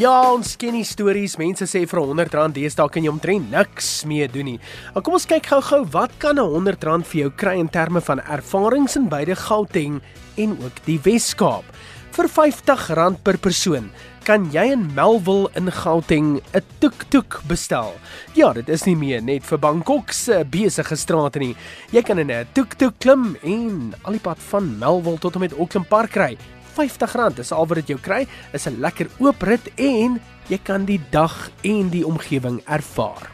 Ja, ons ken die stories. Mense sê vir 'n R100 deesdae kan jy omtrent niks mee doen nie. Maar kom ons kyk gou-gou, wat kan 'n R100 vir jou kry in terme van ervarings in beide Gauteng en ook die Wes-Kaap? Vir R50 per persoon kan jy in Melville in Gauteng 'n tuk-tuk bestel. Ja, dit is nie meer net vir Bangkok se besige strate nie. Jy kan in 'n tuk-tuk klim en al die pad van Melville tot en met Auckland Park ry. R50 is al wat dit jou kry, is 'n lekker oop rit en jy kan die dag en die omgewing ervaar.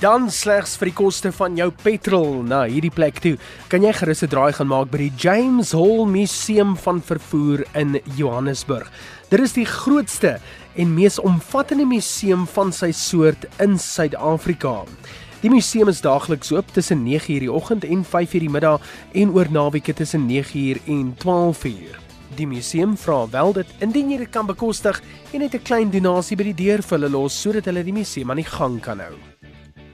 Dan slegs vir die koste van jou petrol na hierdie plek toe, kan jy gerus 'n draai gaan maak by die James Hall Museum van Vervoer in Johannesburg. Dit is die grootste en mees omvattende museum van sy soort in Suid-Afrika. Die museum is daagliks oop tussen 9:00 die oggend en 5:00 die middag en oor naweke tussen 9:00 en 12:00. Die museum vra wel dit indien jy dit kan bekostig en net 'n klein donasie by die deur vir hulle los sodat hulle die museum aan die gang kan hou.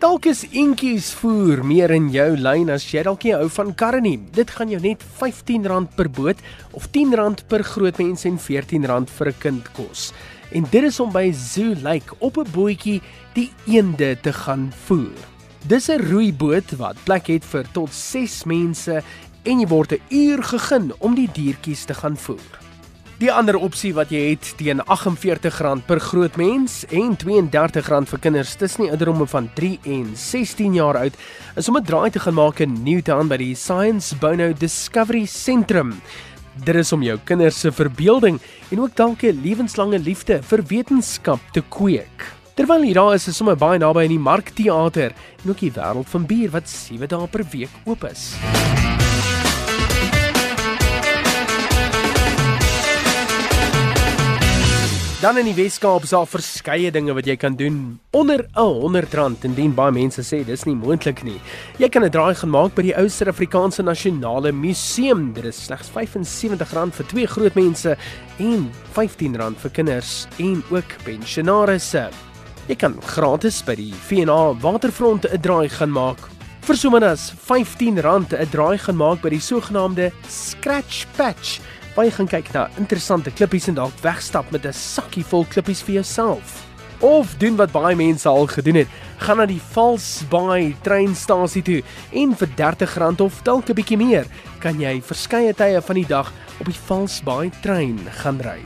Dalk is intjies voer meer in jou lyn as jy dalk nie hou van karre nie. Dit gaan jou net R15 per boot of R10 per groot mens en R14 vir 'n kind kos. En dit is om by Zoo Lake op 'n bootjie die eende te gaan voer. Dis 'n roeiboot wat plek het vir tot 6 mense en jy word 'n uur gegeen om die diertjies te gaan voer. Die ander opsie wat jy het teen R48 per groot mens en R32 vir kinders tussen die ouderdomme van 3 en 16 jaar oud is om 'n draai te gaan maak in Newtown by die Science Bono Discovery Centrum. Dit is om jou kinders se verbeelding en ook dalk 'n lewenslange liefde vir wetenskap te kweek. Terwyl hier daar is, is sommer baie naby aan die Markteater en ook die wêreld van bier wat 7 dae per week oop is. Dan in die Weskaap is daar verskeie dinge wat jy kan doen onder 'n R100 indien baie mense sê dis nie moontlik nie. Jy kan 'n draai gaan maak by die ou Suid-Afrikaanse Nasionale Museum. Dit is slegs R75 vir twee groot mense en R15 vir kinders en ook pensionaarsse. Jy kan gratis by die VNA Waterfront 'n draai gaan maak. Vir sommer as R15 'n draai gaan maak by die sogenaamde Scratch Patch waar jy gaan kyk na interessante klippies en dalk wegstap met 'n sakkie vol klippies vir jouself. Of doen wat baie mense al gedoen het, gaan na die Valsbaai treinstasie toe en vir R30 of dalk 'n bietjie meer kan jy verskeie tye van die dag op die Valsbaai trein gaan ry.